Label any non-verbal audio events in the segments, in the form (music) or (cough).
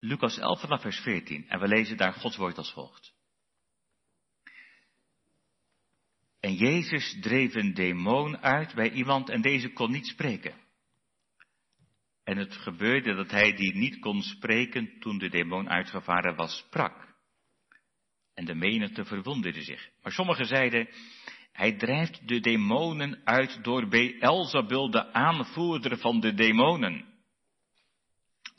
Lucas 11 vanaf vers 14 en we lezen daar Gods woord als volgt. En Jezus dreef een demon uit bij iemand en deze kon niet spreken. En het gebeurde dat hij die niet kon spreken toen de demon uitgevaren was, sprak. En de menigte verwonderde zich. Maar sommigen zeiden, hij drijft de demonen uit door Beelzebul, de aanvoerder van de demonen.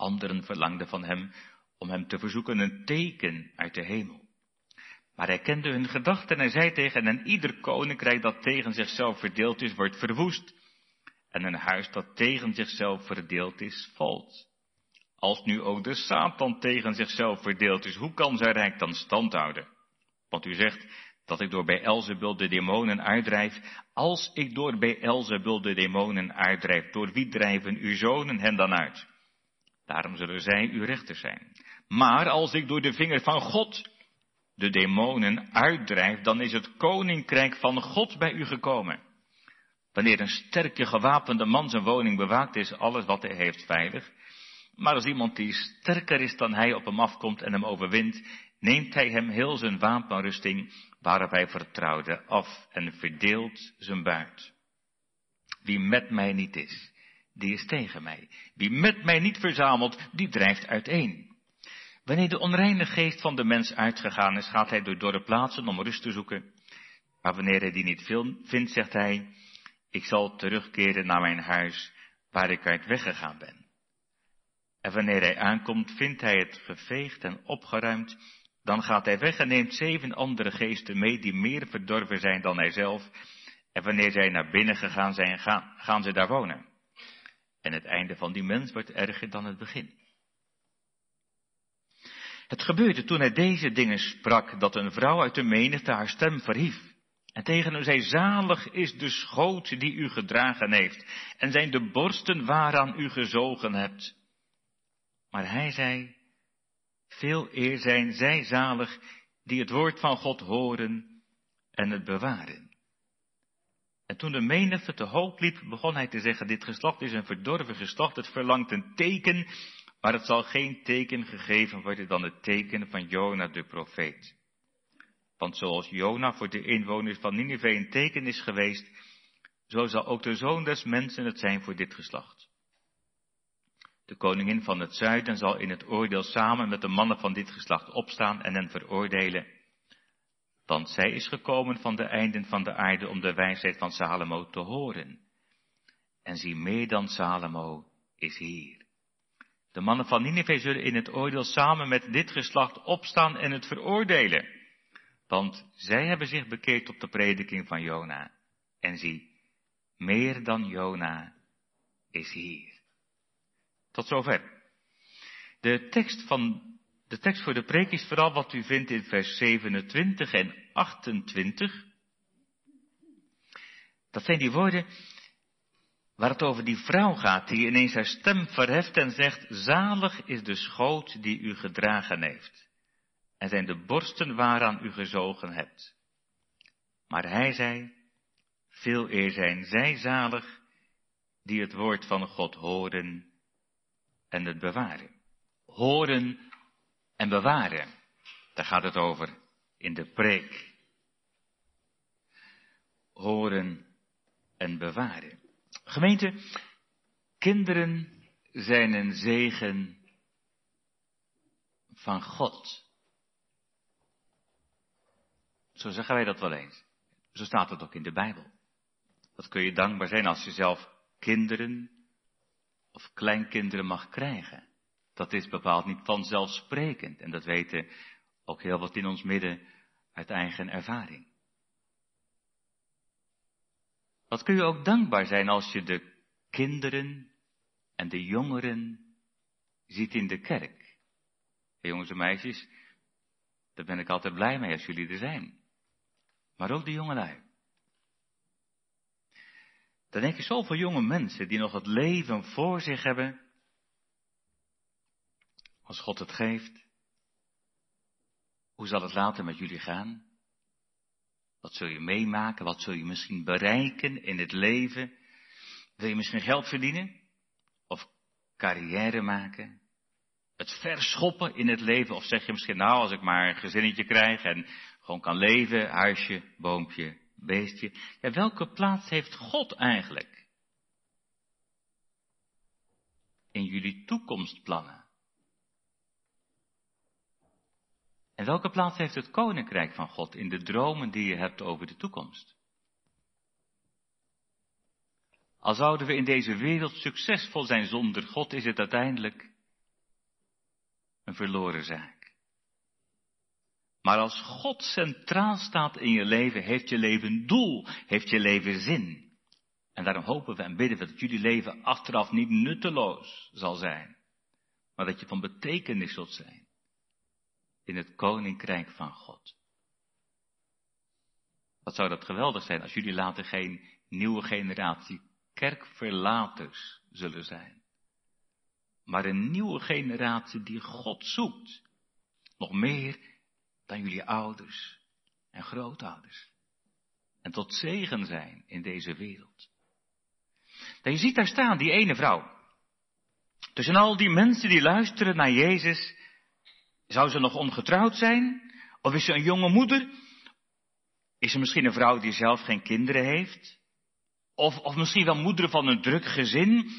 Anderen verlangden van hem om hem te verzoeken een teken uit de hemel. Maar hij kende hun gedachten en hij zei tegen hen, ieder koninkrijk dat tegen zichzelf verdeeld is, wordt verwoest. En een huis dat tegen zichzelf verdeeld is, valt. Als nu ook de Satan tegen zichzelf verdeeld is, hoe kan zijn rijk dan stand houden? Want u zegt dat ik door Beelzebul de demonen uitdrijf. Als ik door Beelzebul de demonen uitdrijf, door wie drijven uw zonen hen dan uit? Daarom zullen zij uw rechter zijn. Maar als ik door de vinger van God de demonen uitdrijf, dan is het koninkrijk van God bij u gekomen. Wanneer een sterke gewapende man zijn woning bewaakt, is alles wat hij heeft veilig. Maar als iemand die sterker is dan hij op hem afkomt en hem overwint, neemt hij hem heel zijn wapenrusting waarop hij vertrouwde af en verdeelt zijn buit. Wie met mij niet is, die is tegen mij. Wie met mij niet verzamelt, die drijft uiteen. Wanneer de onreine geest van de mens uitgegaan is, gaat hij door dorre plaatsen om rust te zoeken. Maar wanneer hij die niet vindt, zegt hij, ik zal terugkeren naar mijn huis, waar ik uit weggegaan ben. En wanneer hij aankomt, vindt hij het geveegd en opgeruimd, dan gaat hij weg en neemt zeven andere geesten mee die meer verdorven zijn dan hij zelf. En wanneer zij naar binnen gegaan zijn, gaan, gaan ze daar wonen. En het einde van die mens wordt erger dan het begin. Het gebeurde toen hij deze dingen sprak, dat een vrouw uit de menigte haar stem verhief. En tegen hem zei, zalig is de schoot die u gedragen heeft, en zijn de borsten waaraan u gezogen hebt. Maar hij zei, veel eer zijn zij zalig die het woord van God horen en het bewaren. En toen de menigte te hoop liep, begon hij te zeggen, dit geslacht is een verdorven geslacht, het verlangt een teken, maar het zal geen teken gegeven worden dan het teken van Jona de profeet. Want zoals Jona voor de inwoners van Nineveh een teken is geweest, zo zal ook de zoon des mensen het zijn voor dit geslacht. De koningin van het zuiden zal in het oordeel samen met de mannen van dit geslacht opstaan en hen veroordelen. Want zij is gekomen van de einden van de aarde om de wijsheid van Salomo te horen. En zie meer dan Salomo is hier. De mannen van Nineveh zullen in het oordeel samen met dit geslacht opstaan en het veroordelen. Want zij hebben zich bekeerd op de prediking van Jona. En zie, meer dan Jona is hier. Tot zover. De tekst, van, de tekst voor de preek is vooral wat u vindt in vers 27 en 28. Dat zijn die woorden waar het over die vrouw gaat die ineens haar stem verheft en zegt, zalig is de schoot die u gedragen heeft en zijn de borsten waaraan u gezogen hebt. Maar hij zei, veel eer zijn zij zalig die het woord van God horen en het bewaren. Horen en bewaren. Daar gaat het over in de preek. Horen en bewaren. Gemeente, kinderen zijn een zegen van God. Zo zeggen wij dat wel eens. Zo staat het ook in de Bijbel. Dat kun je dankbaar zijn als je zelf kinderen of kleinkinderen mag krijgen. Dat is bepaald niet vanzelfsprekend. En dat weten ook heel wat in ons midden uit eigen ervaring. Wat kun je ook dankbaar zijn als je de kinderen en de jongeren ziet in de kerk. jongens en meisjes, daar ben ik altijd blij mee als jullie er zijn. Maar ook de jongelui. Dan denk je zoveel jonge mensen die nog het leven voor zich hebben. Als God het geeft. Hoe zal het later met jullie gaan? Wat zul je meemaken? Wat zul je misschien bereiken in het leven? Wil je misschien geld verdienen? Of carrière maken? het verschoppen in het leven? Of zeg je misschien, nou, als ik maar een gezinnetje krijg en gewoon kan leven, huisje, boompje, beestje. Ja, welke plaats heeft God eigenlijk in jullie toekomstplannen? En welke plaats heeft het koninkrijk van God in de dromen die je hebt over de toekomst? Al zouden we in deze wereld succesvol zijn zonder God, is het uiteindelijk een verloren zaak. Maar als God centraal staat in je leven, heeft je leven doel, heeft je leven zin. En daarom hopen we en bidden we dat jullie leven achteraf niet nutteloos zal zijn, maar dat je van betekenis zult zijn in het koninkrijk van God. Wat zou dat geweldig zijn als jullie later geen nieuwe generatie kerkverlaters zullen zijn. Maar een nieuwe generatie die God zoekt. Nog meer dan jullie ouders en grootouders. En tot zegen zijn in deze wereld. En je ziet daar staan, die ene vrouw. Tussen al die mensen die luisteren naar Jezus, zou ze nog ongetrouwd zijn? Of is ze een jonge moeder? Is ze misschien een vrouw die zelf geen kinderen heeft? Of, of misschien wel moeder van een druk gezin.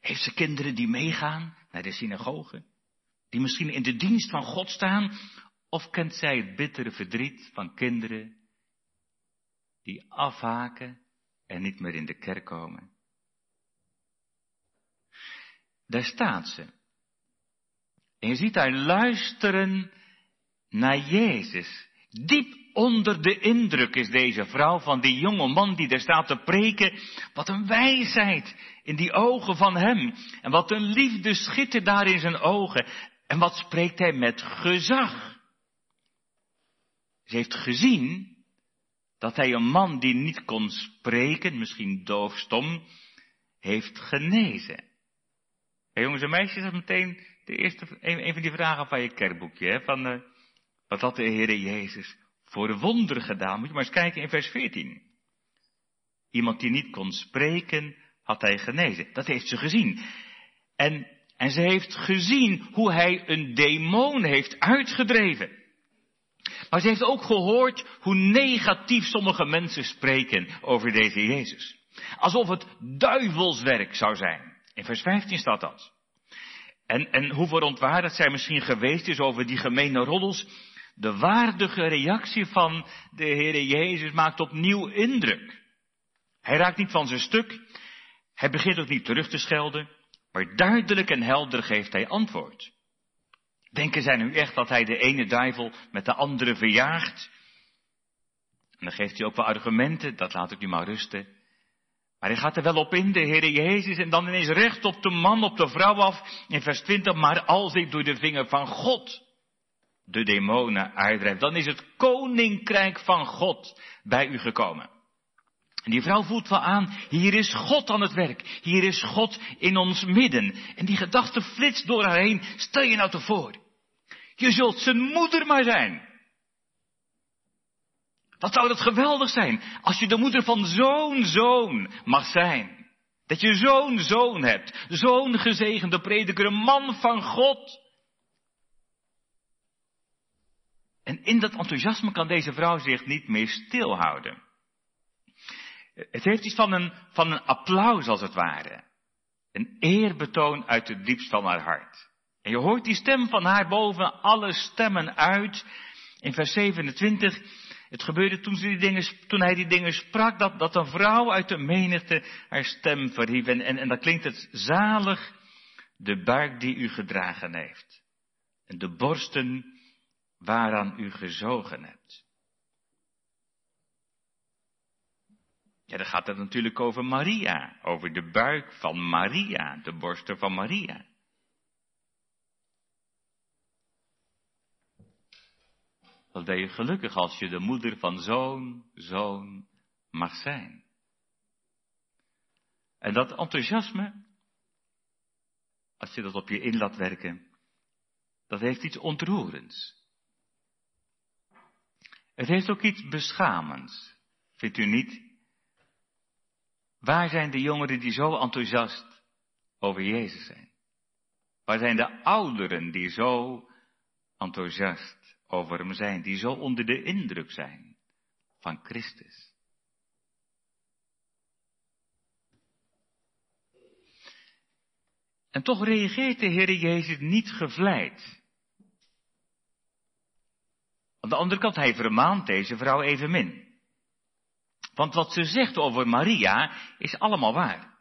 Heeft ze kinderen die meegaan naar de synagoge? Die misschien in de dienst van God staan? Of kent zij het bittere verdriet van kinderen die afhaken en niet meer in de kerk komen? Daar staat ze. En je ziet haar luisteren naar Jezus. Diep onder de indruk is deze vrouw van die jonge man die daar staat te preken. Wat een wijsheid in die ogen van hem. En wat een liefde schittert daar in zijn ogen. En wat spreekt hij met gezag. Ze heeft gezien dat hij een man die niet kon spreken, misschien doofstom, heeft genezen. Hey, jongens en meisjes, dat meteen de eerste, een, van die vragen van je kerkboekje, hè, van uh, wat had de Heer Jezus voor de wonderen gedaan. Moet je maar eens kijken in vers 14. Iemand die niet kon spreken, had hij genezen. Dat heeft ze gezien. En, en ze heeft gezien hoe hij een demon heeft uitgedreven. Maar ze heeft ook gehoord hoe negatief sommige mensen spreken over deze Jezus. Alsof het duivelswerk zou zijn. In vers 15 staat dat. En, en hoe verontwaardigd zij misschien geweest is over die gemene roddels de waardige reactie van de Heere Jezus maakt opnieuw indruk. Hij raakt niet van zijn stuk, hij begint ook niet terug te schelden, maar duidelijk en helder geeft hij antwoord. Denken zij nu echt dat hij de ene duivel met de andere verjaagt? En dan geeft hij ook wel argumenten, dat laat ik nu maar rusten. Maar hij gaat er wel op in, de Heere Jezus, en dan ineens recht op de man, op de vrouw af, in vers 20, maar als ik door de vinger van God de demonen uitdrijft, dan is het koninkrijk van God bij u gekomen. En die vrouw voelt wel aan, hier is God aan het werk, hier is God in ons midden. En die gedachte flitst door haar heen, stel je nou te voor, je zult zijn moeder maar zijn. Wat zou dat geweldig zijn, als je de moeder van zo'n zoon mag zijn. Dat je zo'n zoon hebt, zo'n gezegende prediker, een man van God. En in dat enthousiasme kan deze vrouw zich niet meer stilhouden. Het heeft iets van een, van een applaus als het ware. Een eerbetoon uit het diepst van haar hart. En je hoort die stem van haar boven alle stemmen uit. In vers 27. Het gebeurde toen, die dingen, toen hij die dingen sprak, dat, dat een vrouw uit de menigte haar stem verhief. En, en, en dan klinkt het zalig, de buik die u gedragen heeft. En de borsten waaraan u gezogen hebt. Ja, dan gaat het natuurlijk over Maria, over de buik van Maria, de borsten van Maria. Wat ben je gelukkig als je de moeder van zo'n zoon mag zijn. En dat enthousiasme, als je dat op je in laat werken, dat heeft iets ontroerends. Het heeft ook iets beschamends, vindt u niet? Waar zijn de jongeren die zo enthousiast over Jezus zijn? Waar zijn de ouderen die zo enthousiast over hem zijn, die zo onder de indruk zijn van Christus? En toch reageert de Heer Jezus niet gevleid. Aan de andere kant, hij vermaant deze vrouw evenmin. Want wat ze zegt over Maria is allemaal waar.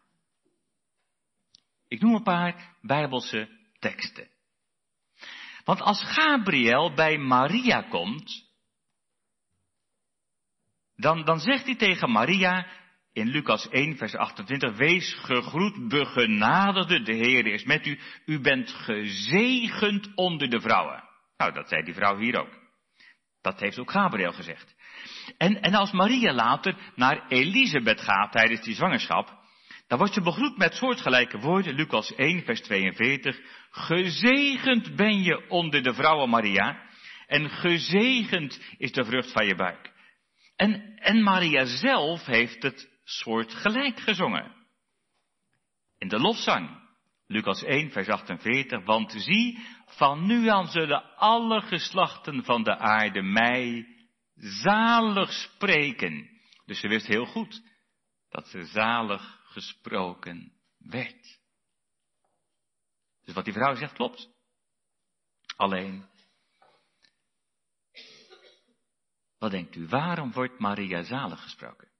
Ik noem een paar bijbelse teksten. Want als Gabriel bij Maria komt, dan, dan zegt hij tegen Maria in Lucas 1, vers 28, wees gegroet, begenadigde, de Heer is met u, u bent gezegend onder de vrouwen. Nou, dat zei die vrouw hier ook. Dat heeft ook Gabriel gezegd. En, en als Maria later naar Elisabeth gaat tijdens die zwangerschap, dan wordt ze begroet met soortgelijke woorden, Lucas 1, vers 42. Gezegend ben je onder de vrouwen Maria, en gezegend is de vrucht van je buik. En, en Maria zelf heeft het soortgelijk gezongen. In de lofzang, Lucas 1, vers 48, want zie, van nu aan zullen alle geslachten van de aarde mij zalig spreken. Dus ze wist heel goed dat ze zalig gesproken werd. Dus wat die vrouw zegt klopt. Alleen, wat denkt u, waarom wordt Maria zalig gesproken?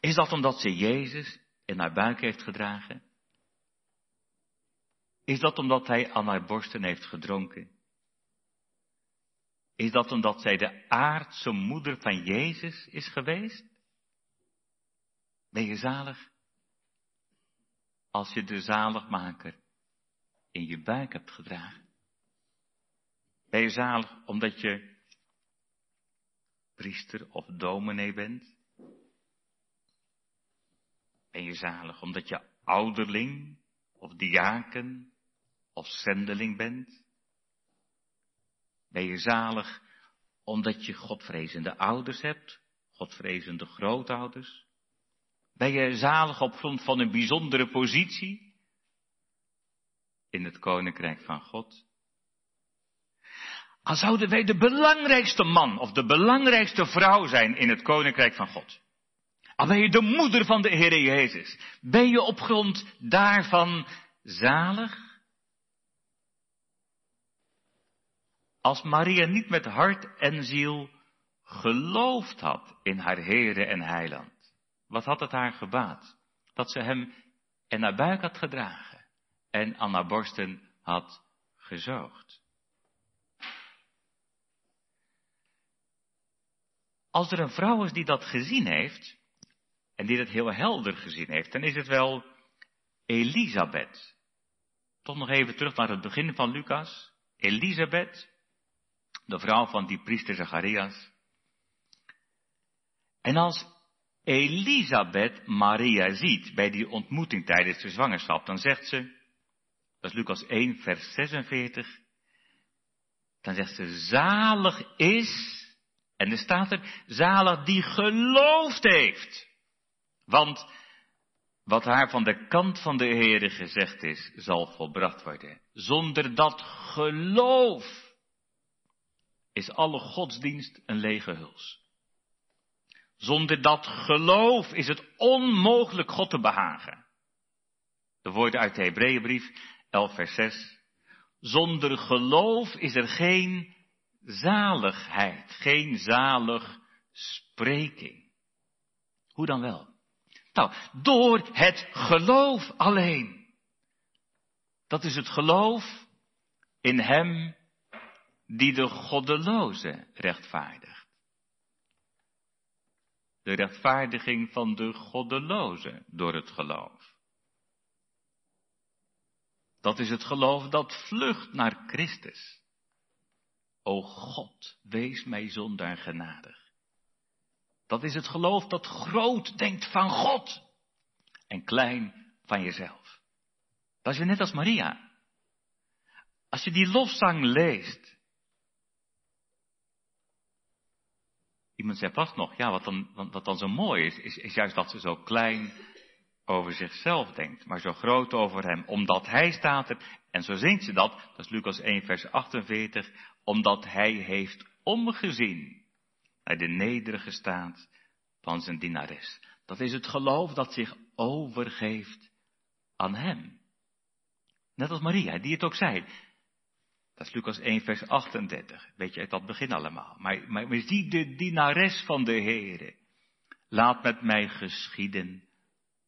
Is dat omdat ze Jezus in haar buik heeft gedragen? Is dat omdat hij aan haar borsten heeft gedronken? Is dat omdat zij de aardse moeder van Jezus is geweest? Ben je zalig? Als je de zaligmaker in je buik hebt gedragen. Ben je zalig omdat je priester of dominee bent? Ben je zalig omdat je ouderling of diaken of zendeling bent? Ben je zalig omdat je godvrezende ouders hebt, godvrezende grootouders? Ben je zalig op grond van een bijzondere positie in het koninkrijk van God? Al zouden wij de belangrijkste man of de belangrijkste vrouw zijn in het koninkrijk van God. Al ben je de moeder van de Heer Jezus. Ben je op grond daarvan zalig? Als Maria niet met hart en ziel geloofd had in haar Heere en Heiland, wat had het haar gebaat? Dat ze hem in haar buik had gedragen en aan haar borsten had gezoogd. Als er een vrouw is die dat gezien heeft, en die dat heel helder gezien heeft, dan is het wel Elisabeth. Toch nog even terug naar het begin van Lucas. Elisabeth, de vrouw van die priester Zacharias. En als Elisabeth Maria ziet bij die ontmoeting tijdens de zwangerschap, dan zegt ze, dat is Lucas 1, vers 46, dan zegt ze, zalig is, en er staat er, zalig die geloofd heeft. Want wat haar van de kant van de Heere gezegd is, zal volbracht worden. Zonder dat geloof is alle godsdienst een lege huls. Zonder dat geloof is het onmogelijk God te behagen. De woorden uit de Hebreeënbrief 11 vers 6. Zonder geloof is er geen zaligheid, geen zalig spreking. Hoe dan wel? Nou, door het geloof alleen. Dat is het geloof in Hem die de goddeloze rechtvaardigt. De rechtvaardiging van de goddeloze door het geloof. Dat is het geloof dat vlucht naar Christus. O God, wees mij zondaar genadig. Dat is het geloof dat groot denkt van God en klein van jezelf. Dat is net als Maria. Als je die lofzang leest, Iemand zei vast nog, ja, wat dan, dan zo mooi is, is, is juist dat ze zo klein over zichzelf denkt, maar zo groot over hem, omdat hij staat er, en zo zingt ze dat, dat is Lucas 1 vers 48, omdat hij heeft omgezien naar de nederige staat van zijn dienares. Dat is het geloof dat zich overgeeft aan hem. Net als Maria, die het ook zei. Dat is Lucas 1, vers 38. Weet je uit dat begin allemaal. Maar, maar, maar zie de dienares van de Heere. Laat met mij geschieden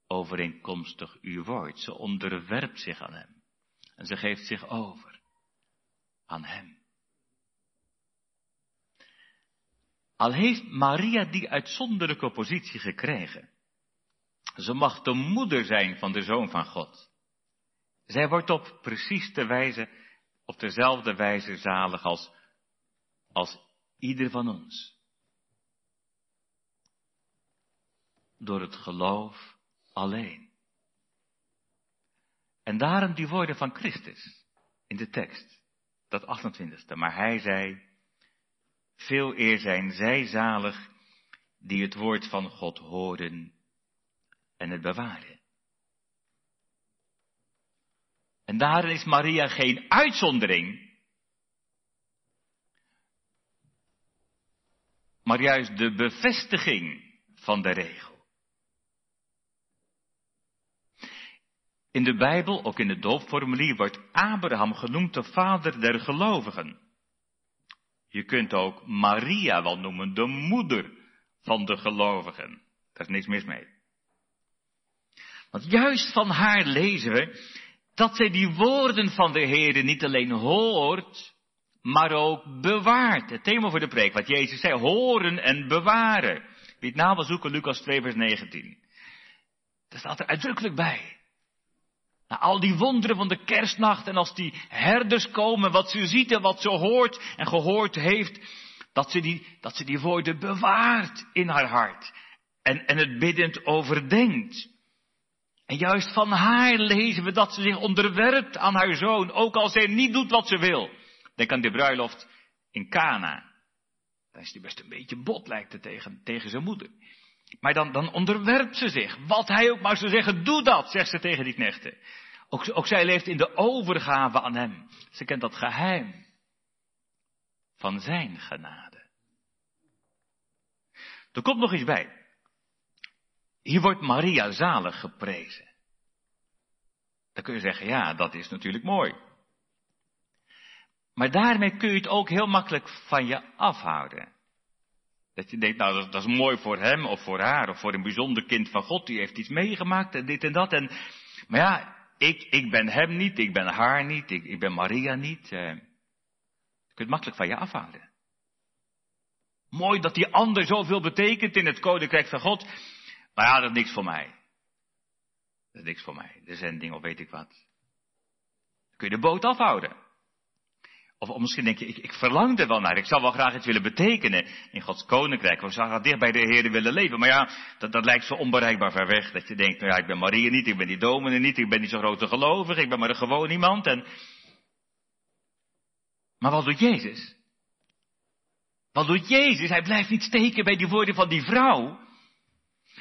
overeenkomstig uw woord. Ze onderwerpt zich aan hem. En ze geeft zich over aan hem. Al heeft Maria die uitzonderlijke positie gekregen. Ze mag de moeder zijn van de zoon van God. Zij wordt op precies de wijze, op dezelfde wijze zalig als, als ieder van ons. Door het geloof alleen. En daarom die woorden van Christus in de tekst, dat 28e. Maar hij zei, veel eer zijn zij zalig die het woord van God horen en het bewaren. En daarin is Maria geen uitzondering, maar juist de bevestiging van de regel. In de Bijbel, ook in het doopformulier, wordt Abraham genoemd de vader der gelovigen. Je kunt ook Maria wel noemen, de moeder van de gelovigen. Daar is niks mis mee. Want juist van haar lezen we dat zij die woorden van de Heer niet alleen hoort, maar ook bewaart. Het thema voor de preek, wat Jezus zei, horen en bewaren. Wie het wil zoeken, Lucas 2 vers 19. Daar staat er uitdrukkelijk bij. Na al die wonderen van de kerstnacht en als die herders komen, wat ze ziet en wat ze hoort en gehoord heeft, dat ze die, dat ze die woorden bewaart in haar hart en, en het biddend overdenkt. En juist van haar lezen we dat ze zich onderwerpt aan haar zoon, ook als hij niet doet wat ze wil. Denk aan de bruiloft in Cana. Dan is hij best een beetje bot, lijkt tegen, tegen zijn moeder. Maar dan, dan onderwerpt ze zich. Wat hij ook maar zou zeggen, doe dat, zegt ze tegen die knechten. Ook, ook zij leeft in de overgave aan hem. Ze kent dat geheim van zijn genade. Er komt nog iets bij. Hier wordt Maria zalig geprezen. Dan kun je zeggen, ja, dat is natuurlijk mooi. Maar daarmee kun je het ook heel makkelijk van je afhouden. Dat je denkt, nou, dat, dat, is mooi voor hem of voor haar of voor een bijzonder kind van God, die heeft iets meegemaakt en dit en dat. En, maar ja, ik, ik ben hem niet, ik ben haar niet, ik, ik ben Maria niet. Eh, je kunt het makkelijk van je afhouden. Mooi dat die ander zoveel betekent in het koninkrijk van God. Maar ja, dat is niks voor mij. Dat is niks voor mij. De zending of weet ik wat. Dan kun je de boot afhouden. Of, of misschien denk je, ik, ik, verlang er wel naar. Ik zou wel graag iets willen betekenen in Gods koninkrijk. We zouden dicht bij de Heer willen leven. Maar ja, dat, dat lijkt zo onbereikbaar ver weg. Dat je denkt, nou ja, ik ben Maria niet, ik ben die dominee niet, ik ben niet zo'n grote gelovige, ik ben maar een gewoon iemand. En... Maar wat doet Jezus? Wat doet Jezus? Hij blijft niet steken bij die woorden van die vrouw.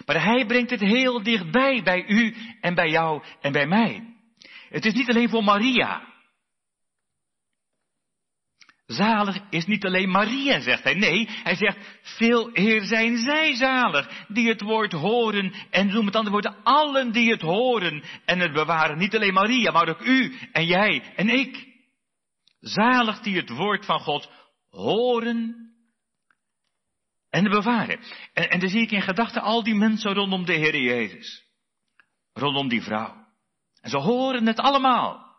Maar hij brengt het heel dichtbij bij u en bij jou en bij mij. Het is niet alleen voor Maria. Zalig is niet alleen Maria, zegt hij. Nee, hij zegt, veel eer zijn zij zalig, die het woord horen. En noem het andere woorden, allen die het horen en het bewaren. Niet alleen Maria, maar ook u en jij en ik. Zalig die het woord van God horen en bewaren. En, en dan zie ik in gedachten al die mensen rondom de Heer Jezus. Rondom die vrouw. En ze horen het allemaal.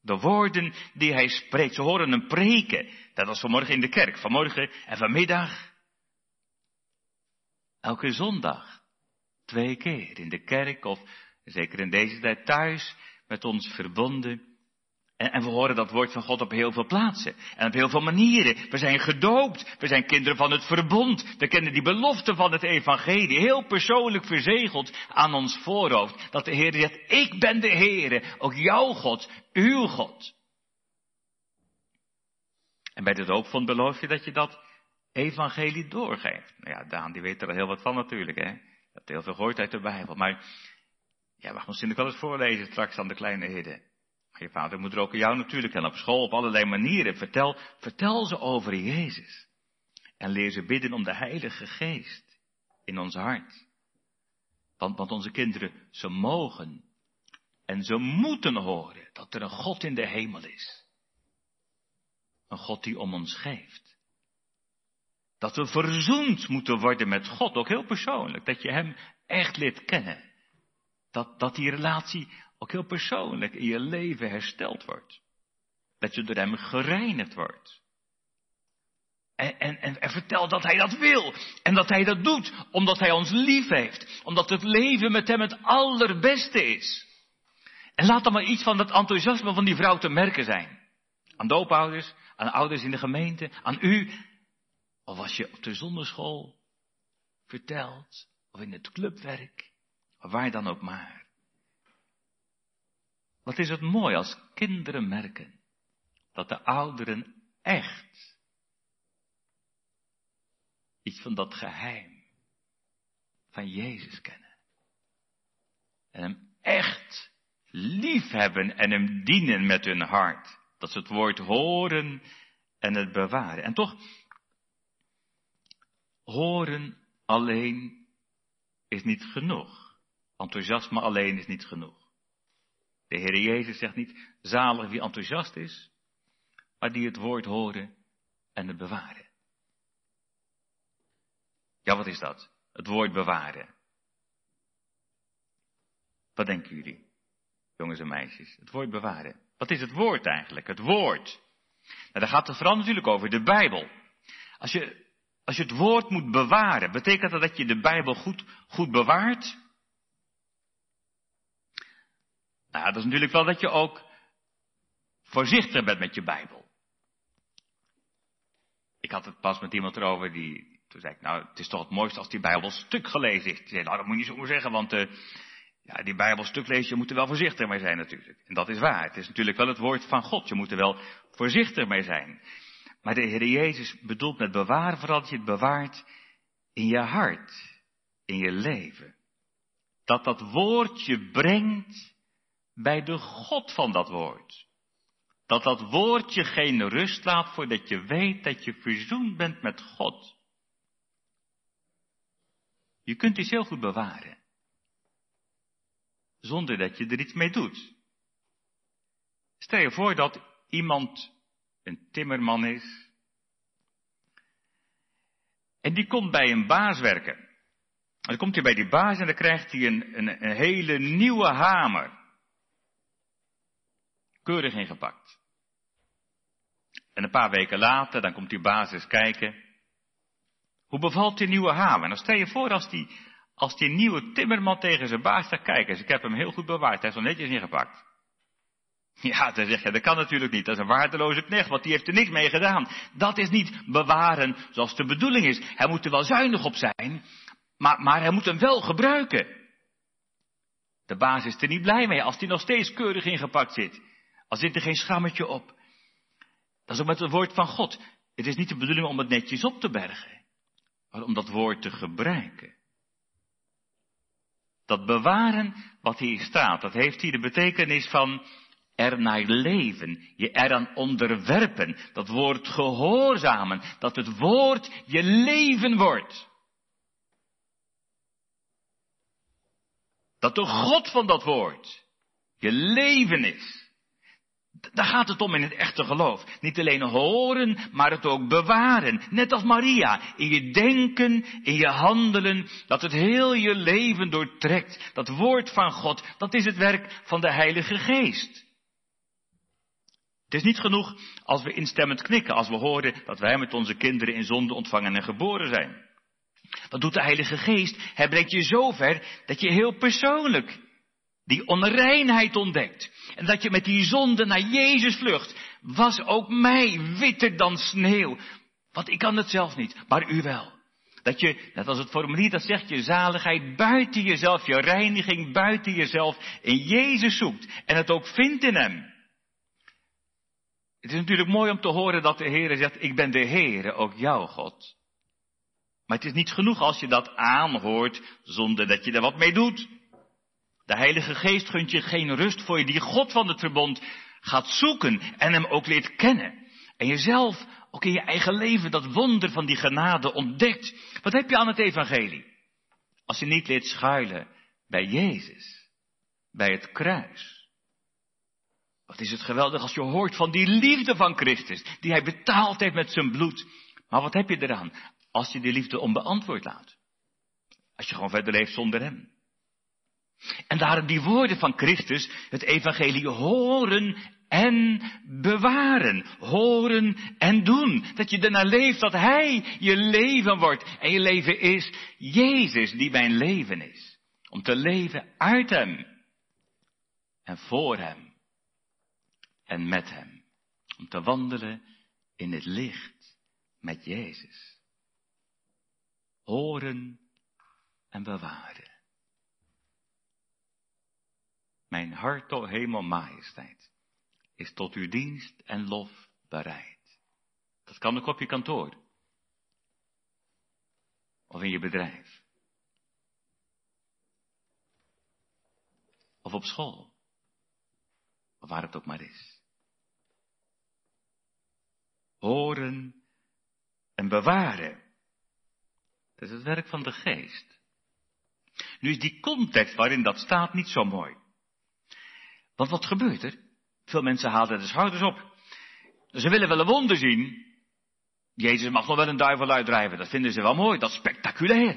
De woorden die hij spreekt, ze horen hem preken. Dat was vanmorgen in de kerk, vanmorgen en vanmiddag. Elke zondag. Twee keer in de kerk of zeker in deze tijd thuis met ons verbonden. En, we horen dat woord van God op heel veel plaatsen. En op heel veel manieren. We zijn gedoopt. We zijn kinderen van het verbond. We kennen die belofte van het evangelie. Heel persoonlijk verzegeld aan ons voorhoofd. Dat de Heer zegt, ik ben de Heer. Ook jouw God. Uw God. En bij de doopvond beloof je dat je dat evangelie doorgeeft. Nou ja, Daan die weet er heel wat van natuurlijk. Hè? Dat heel veel gehoord uit de Bijbel. Maar Ja, mag misschien wel eens voorlezen straks aan de kleine hidden. Je vader moet er ook jou natuurlijk en op school op allerlei manieren. Vertel, vertel ze over Jezus. En leer ze bidden om de Heilige Geest in ons hart. Want, want onze kinderen, ze mogen en ze moeten horen dat er een God in de hemel is. Een God die om ons geeft. Dat we verzoend moeten worden met God, ook heel persoonlijk. Dat je Hem echt leert kennen. Dat, dat die relatie ook heel persoonlijk in je leven hersteld wordt. Dat je door Hem gereinigd wordt. En, en, en, vertel dat Hij dat wil. En dat Hij dat doet omdat Hij ons lief heeft. Omdat het leven met Hem het allerbeste is. En laat dan maar iets van dat enthousiasme van die vrouw te merken zijn. Aan doopouders, aan ouders in de gemeente, aan u. Of als je op de zonderschool vertelt, of in het clubwerk, of waar dan ook maar. Wat is het mooi als kinderen merken dat de ouderen echt iets van dat geheim van Jezus kennen. En hem echt lief hebben en hem dienen met hun hart. Dat ze het woord horen en het bewaren. En toch, horen alleen is niet genoeg. Enthousiasme alleen is niet genoeg. De Heer Jezus zegt niet, zalig wie enthousiast is, maar die het woord horen en het bewaren. Ja, wat is dat? Het woord bewaren. Wat denken jullie? jongens en meisjes. Het woord bewaren. Wat is het woord eigenlijk? Het woord. Nou, daar gaat het vooral natuurlijk over de Bijbel. Als je, als je het woord moet bewaren, betekent dat dat je de Bijbel goed, goed bewaart? Nou, dat is natuurlijk wel dat je ook voorzichtig bent met je Bijbel. Ik had het pas met iemand erover die, toen zei ik, nou, het is toch het mooiste als die Bijbel stuk gelezen is. Zei, nou, dat moet je zo zeggen, want uh, ja, die Bijbelstuk lezen, je moet er wel voorzichtig mee zijn natuurlijk. En dat is waar. Het is natuurlijk wel het woord van God. Je moet er wel voorzichtig mee zijn. Maar de Heer Jezus bedoelt met bewaren vooral dat je het bewaart in je hart, in je leven. Dat dat woord je brengt bij de God van dat woord. Dat dat woord je geen rust laat voordat je weet dat je verzoend bent met God. Je kunt iets heel goed bewaren zonder dat je er iets mee doet. Stel je voor dat iemand een timmerman is en die komt bij een baas werken. En dan komt hij bij die baas en dan krijgt hij een, een, een hele nieuwe hamer. Keurig ingepakt. En een paar weken later, dan komt die baas eens kijken. Hoe bevalt die nieuwe hamer? Dan stel je voor als die als die nieuwe timmerman tegen zijn baas zegt, kijk eens, ik heb hem heel goed bewaard, hij is al netjes ingepakt. Ja, dan zeg je, dat kan natuurlijk niet, dat is een waardeloze knecht, want die heeft er niks mee gedaan. Dat is niet bewaren zoals de bedoeling is. Hij moet er wel zuinig op zijn, maar, maar hij moet hem wel gebruiken. De baas is er niet blij mee als hij nog steeds keurig ingepakt zit. Al zit er geen schrammetje op. Dat is ook met het woord van God. Het is niet de bedoeling om het netjes op te bergen, maar om dat woord te gebruiken. Dat bewaren wat hier staat, dat heeft hier de betekenis van er naar leven, je eraan onderwerpen, dat woord gehoorzamen, dat het woord je leven wordt. Dat de God van dat woord je leven is. Daar gaat het om in het echte geloof. Niet alleen horen, maar het ook bewaren. Net als Maria. In je denken, in je handelen. Dat het heel je leven doortrekt. Dat woord van God, dat is het werk van de Heilige Geest. Het is niet genoeg als we instemmend knikken, als we horen dat wij met onze kinderen in zonde ontvangen en geboren zijn. Wat doet de Heilige Geest? Hij brengt je zover dat je heel persoonlijk die onreinheid ontdekt. En dat je met die zonde naar Jezus vlucht. Was ook mij witter dan sneeuw. Want ik kan het zelf niet, maar u wel. Dat je, net als het formulier dat zegt, je zaligheid buiten jezelf, je reiniging buiten jezelf in Jezus zoekt. En het ook vindt in Hem. Het is natuurlijk mooi om te horen dat de Heer zegt, ik ben de Heere, ook jouw God. Maar het is niet genoeg als je dat aanhoort zonder dat je er wat mee doet. De Heilige Geest gunt je geen rust voor je die God van het verbond gaat zoeken en hem ook leert kennen. En jezelf ook in je eigen leven dat wonder van die genade ontdekt. Wat heb je aan het evangelie? Als je niet leert schuilen bij Jezus, bij het kruis. Wat is het geweldig als je hoort van die liefde van Christus, die hij betaald heeft met zijn bloed. Maar wat heb je eraan als je die liefde onbeantwoord laat? Als je gewoon verder leeft zonder hem. En daarom die woorden van Christus, het evangelie horen en bewaren. Horen en doen. Dat je ernaar leeft dat Hij je leven wordt. En je leven is Jezus die mijn leven is. Om te leven uit Hem. En voor Hem. En met Hem. Om te wandelen in het licht met Jezus. Horen en bewaren. Mijn hart, o hemel, majesteit, is tot uw dienst en lof bereid. Dat kan ook op je kantoor. Of in je bedrijf. Of op school. Of waar het ook maar is. Horen en bewaren. Dat is het werk van de geest. Nu is die context waarin dat staat niet zo mooi. Want wat gebeurt er? Veel mensen halen de schouders op. Ze willen wel een wonder zien. Jezus mag nog wel een duivel uitdrijven. Dat vinden ze wel mooi. Dat is spectaculair.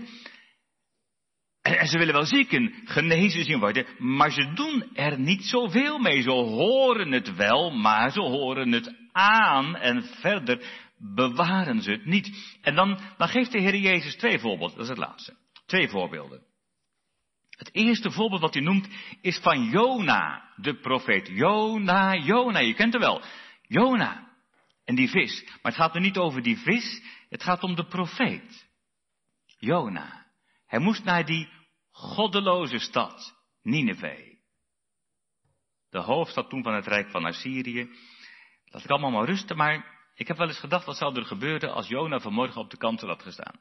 En, ze willen wel zieken genezen zien worden. Maar ze doen er niet zoveel mee. Ze horen het wel, maar ze horen het aan. En verder bewaren ze het niet. En dan, dan geeft de Heer Jezus twee voorbeelden. Dat is het laatste. Twee voorbeelden. Het eerste voorbeeld wat hij noemt is van Jona, de profeet. Jona, Jona, je kent hem wel. Jona. En die vis. Maar het gaat nu niet over die vis, het gaat om de profeet. Jona. Hij moest naar die goddeloze stad, Nineveh. De hoofdstad toen van het Rijk van Assyrië. Laat ik allemaal maar rusten, maar ik heb wel eens gedacht, wat zou er gebeuren als Jona vanmorgen op de kantel had gestaan?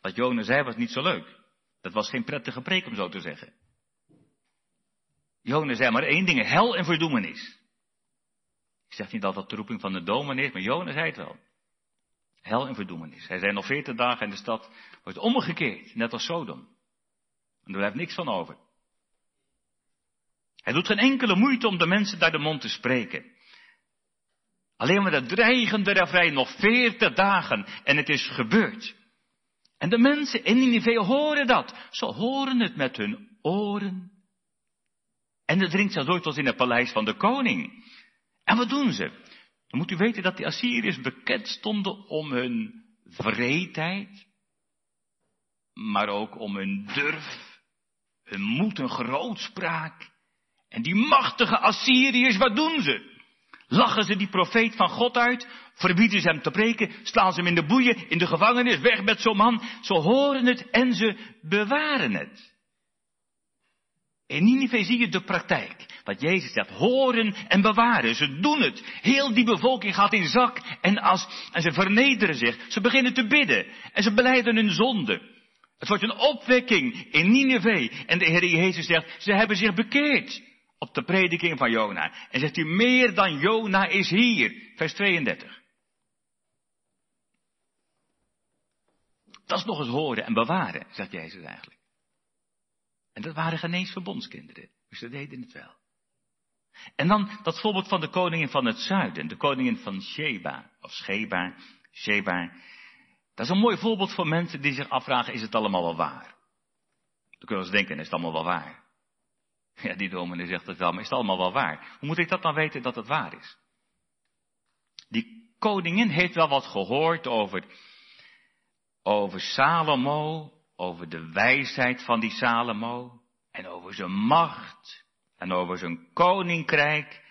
Wat Jona zei was niet zo leuk. Dat was geen prettige preek om zo te zeggen. Jona zei maar één ding, hel en verdoemenis. Ik zeg niet dat dat de roeping van de domen is, maar Jona zei het wel. Hel en verdoemenis. Hij zei nog veertig dagen en de stad wordt omgekeerd, net als Sodom. En er blijft niks van over. Hij doet geen enkele moeite om de mensen daar de mond te spreken. Alleen maar dat dreigende refrein, nog veertig dagen en het is gebeurd. En de mensen in Nineveh horen dat. Ze horen het met hun oren. En het dringt zelfs door tot in het paleis van de koning. En wat doen ze? Dan moet u weten dat de Assyriërs bekend stonden om hun vreedheid, maar ook om hun durf, hun moed, hun grootspraak. En die machtige Assyriërs, wat doen ze? Lachen ze die profeet van God uit? Verbieden ze hem te preken? Slaan ze hem in de boeien, in de gevangenis, weg met zo'n man? Ze horen het en ze bewaren het. In Nineveh zie je de praktijk. Wat Jezus zegt, horen en bewaren. Ze doen het. Heel die bevolking gaat in zak en as. En ze vernederen zich. Ze beginnen te bidden. En ze beleiden hun zonde. Het wordt een opwekking in Nineveh. En de Heer Jezus zegt, ze hebben zich bekeerd op de prediking van Jona. En zegt hij, meer dan Jona is hier. Vers 32. Dat is nog eens horen en bewaren, zegt Jezus eigenlijk. En dat waren geen eens verbondskinderen, dus ze deden het wel. En dan dat voorbeeld van de koningin van het zuiden, de koningin van Sheba, of Sheba, Sheba. Dat is een mooi voorbeeld voor mensen die zich afvragen, is het allemaal wel waar? Dan kunnen eens denken, is het allemaal wel waar? (laughs) Ja, die dominee zegt het wel, maar is het allemaal wel waar? Hoe moet ik dat dan weten dat het waar is? Die koningin heeft wel wat gehoord over, over Salomo, over de wijsheid van die Salomo, en over zijn macht, en over zijn koninkrijk,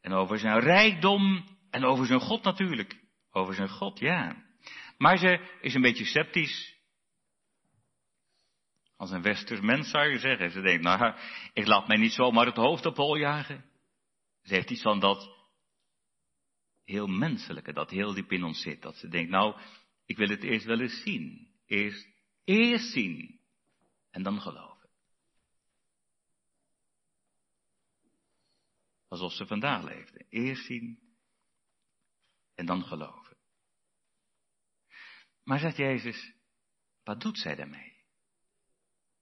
en over zijn rijkdom, en over zijn God natuurlijk. Over zijn God, ja. Maar ze is een beetje sceptisch. Als een westers mens zou je zeggen. Ze denkt, nou, ik laat mij niet zomaar het hoofd op hol jagen. Ze heeft iets van dat heel menselijke, dat heel diep in ons zit. Dat ze denkt, nou, ik wil het eerst wel eens zien. Eerst, eerst zien. En dan geloven. Alsof ze vandaag leefde. Eerst zien. En dan geloven. Maar zegt Jezus, wat doet zij daarmee?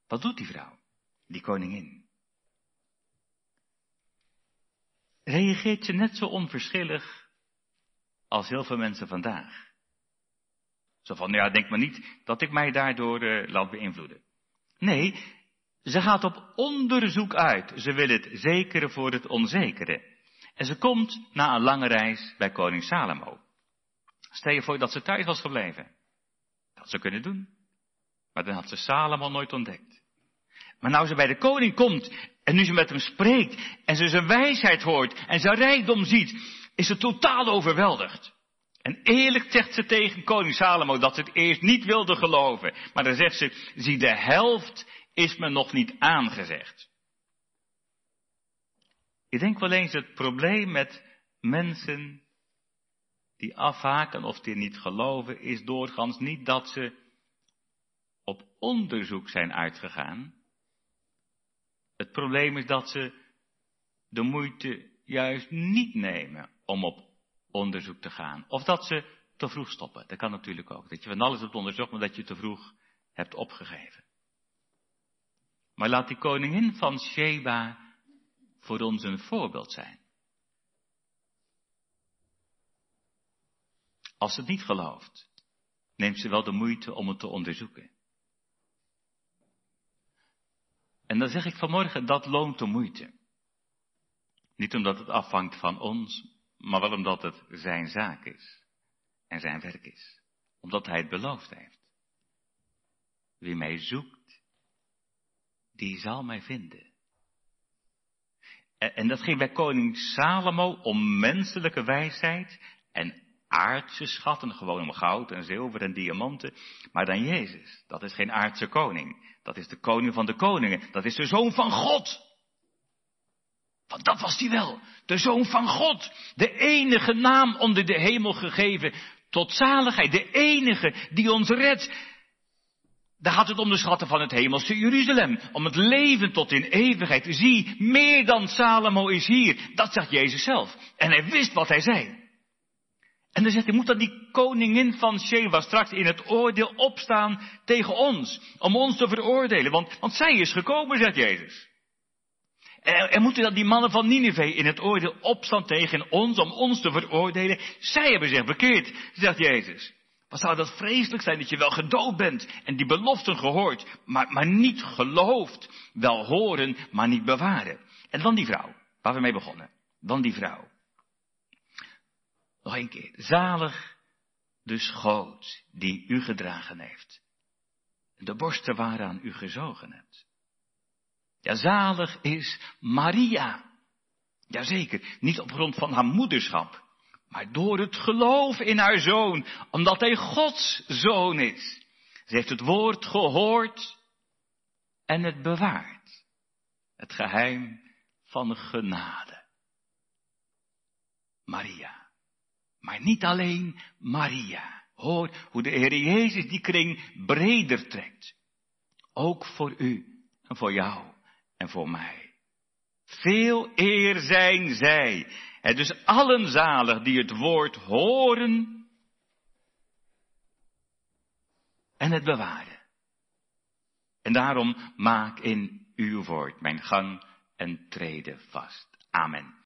Wat doet die vrouw, die koningin? Reageert ze net zo onverschillig als heel veel mensen vandaag? Zo van, ja, denk maar niet dat ik mij daardoor uh, laat beïnvloeden. Nee, ze gaat op onderzoek uit. Ze wil het zekere voor het onzekere. En ze komt na een lange reis bij koning Salomo. Stel je voor dat ze thuis was gebleven. Dat ze kunnen doen. Maar dan had ze Salomo nooit ontdekt. Maar nou ze bij de koning komt en nu ze met hem spreekt en ze zijn wijsheid hoort en zijn rijkdom ziet, is ze totaal overweldigd. En eerlijk zegt ze tegen koning Salomo dat ze het eerst niet wilde geloven. Maar dan zegt ze, zie de helft is me nog niet aangezegd. Ik denk wel eens het probleem met mensen die afhaken of die niet geloven, is doorgaans niet dat ze op onderzoek zijn uitgegaan. Het probleem is dat ze de moeite juist niet nemen om op onderzoek te gaan. Of dat ze te vroeg stoppen. Dat kan natuurlijk ook. Dat je van alles hebt onderzocht, maar dat je te vroeg hebt opgegeven. Maar laat die koningin van Sheba voor ons een voorbeeld zijn. Als ze het niet gelooft, neemt ze wel de moeite om het te onderzoeken. En dan zeg ik vanmorgen, dat loont de moeite. Niet omdat het afhangt van ons, maar wel omdat het zijn zaak is en zijn werk is. Omdat hij het beloofd heeft. Wie mij zoekt, die zal mij vinden. En, dat ging bij koning Salomo om menselijke wijsheid en aardse schatten, gewoon om goud en zilver en diamanten. Maar dan Jezus, dat is geen aardse koning. Dat is de koning van de koningen. Dat is de zoon van God. Want dat was hij wel. De zoon van God. De enige naam onder de hemel gegeven tot zaligheid. De enige die ons redt. Daar gaat het om de schatten van het hemelse Jeruzalem. Om het leven tot in eeuwigheid. Zie, meer dan Salomo is hier. Dat zegt Jezus zelf. En hij wist wat hij zei. En dan zegt hij, moet dan die koningin van Sheba straks in het oordeel opstaan tegen ons. Om ons te veroordelen. Want, want zij is gekomen, zegt Jezus. En, en moeten dan die mannen van Nineveh in het oordeel opstaan tegen ons om ons te veroordelen? Zij hebben zich bekeerd, zegt Jezus. Wat zou dat vreselijk zijn dat je wel gedood bent en die beloften gehoord, maar, maar niet geloofd. Wel horen, maar niet bewaren. En dan die vrouw, waar we mee begonnen. Dan die vrouw. Nog een keer. Zalig de schoot die u gedragen heeft. De borsten waaraan u gezogen hebt. Ja, zalig is Maria. Jazeker, niet op grond van haar moederschap, maar door het geloof in haar zoon, omdat hij Gods zoon is. Ze heeft het woord gehoord en het bewaard. Het geheim van genade. Maria. Maar niet alleen Maria. Hoor hoe de Heer Jezus die kring breder trekt. Ook voor u en voor jou en voor mij. Veel eer zijn zij. Het dus allen zalig die het woord horen en het bewaren. En daarom maak in uw woord mijn gang en treden vast. Amen.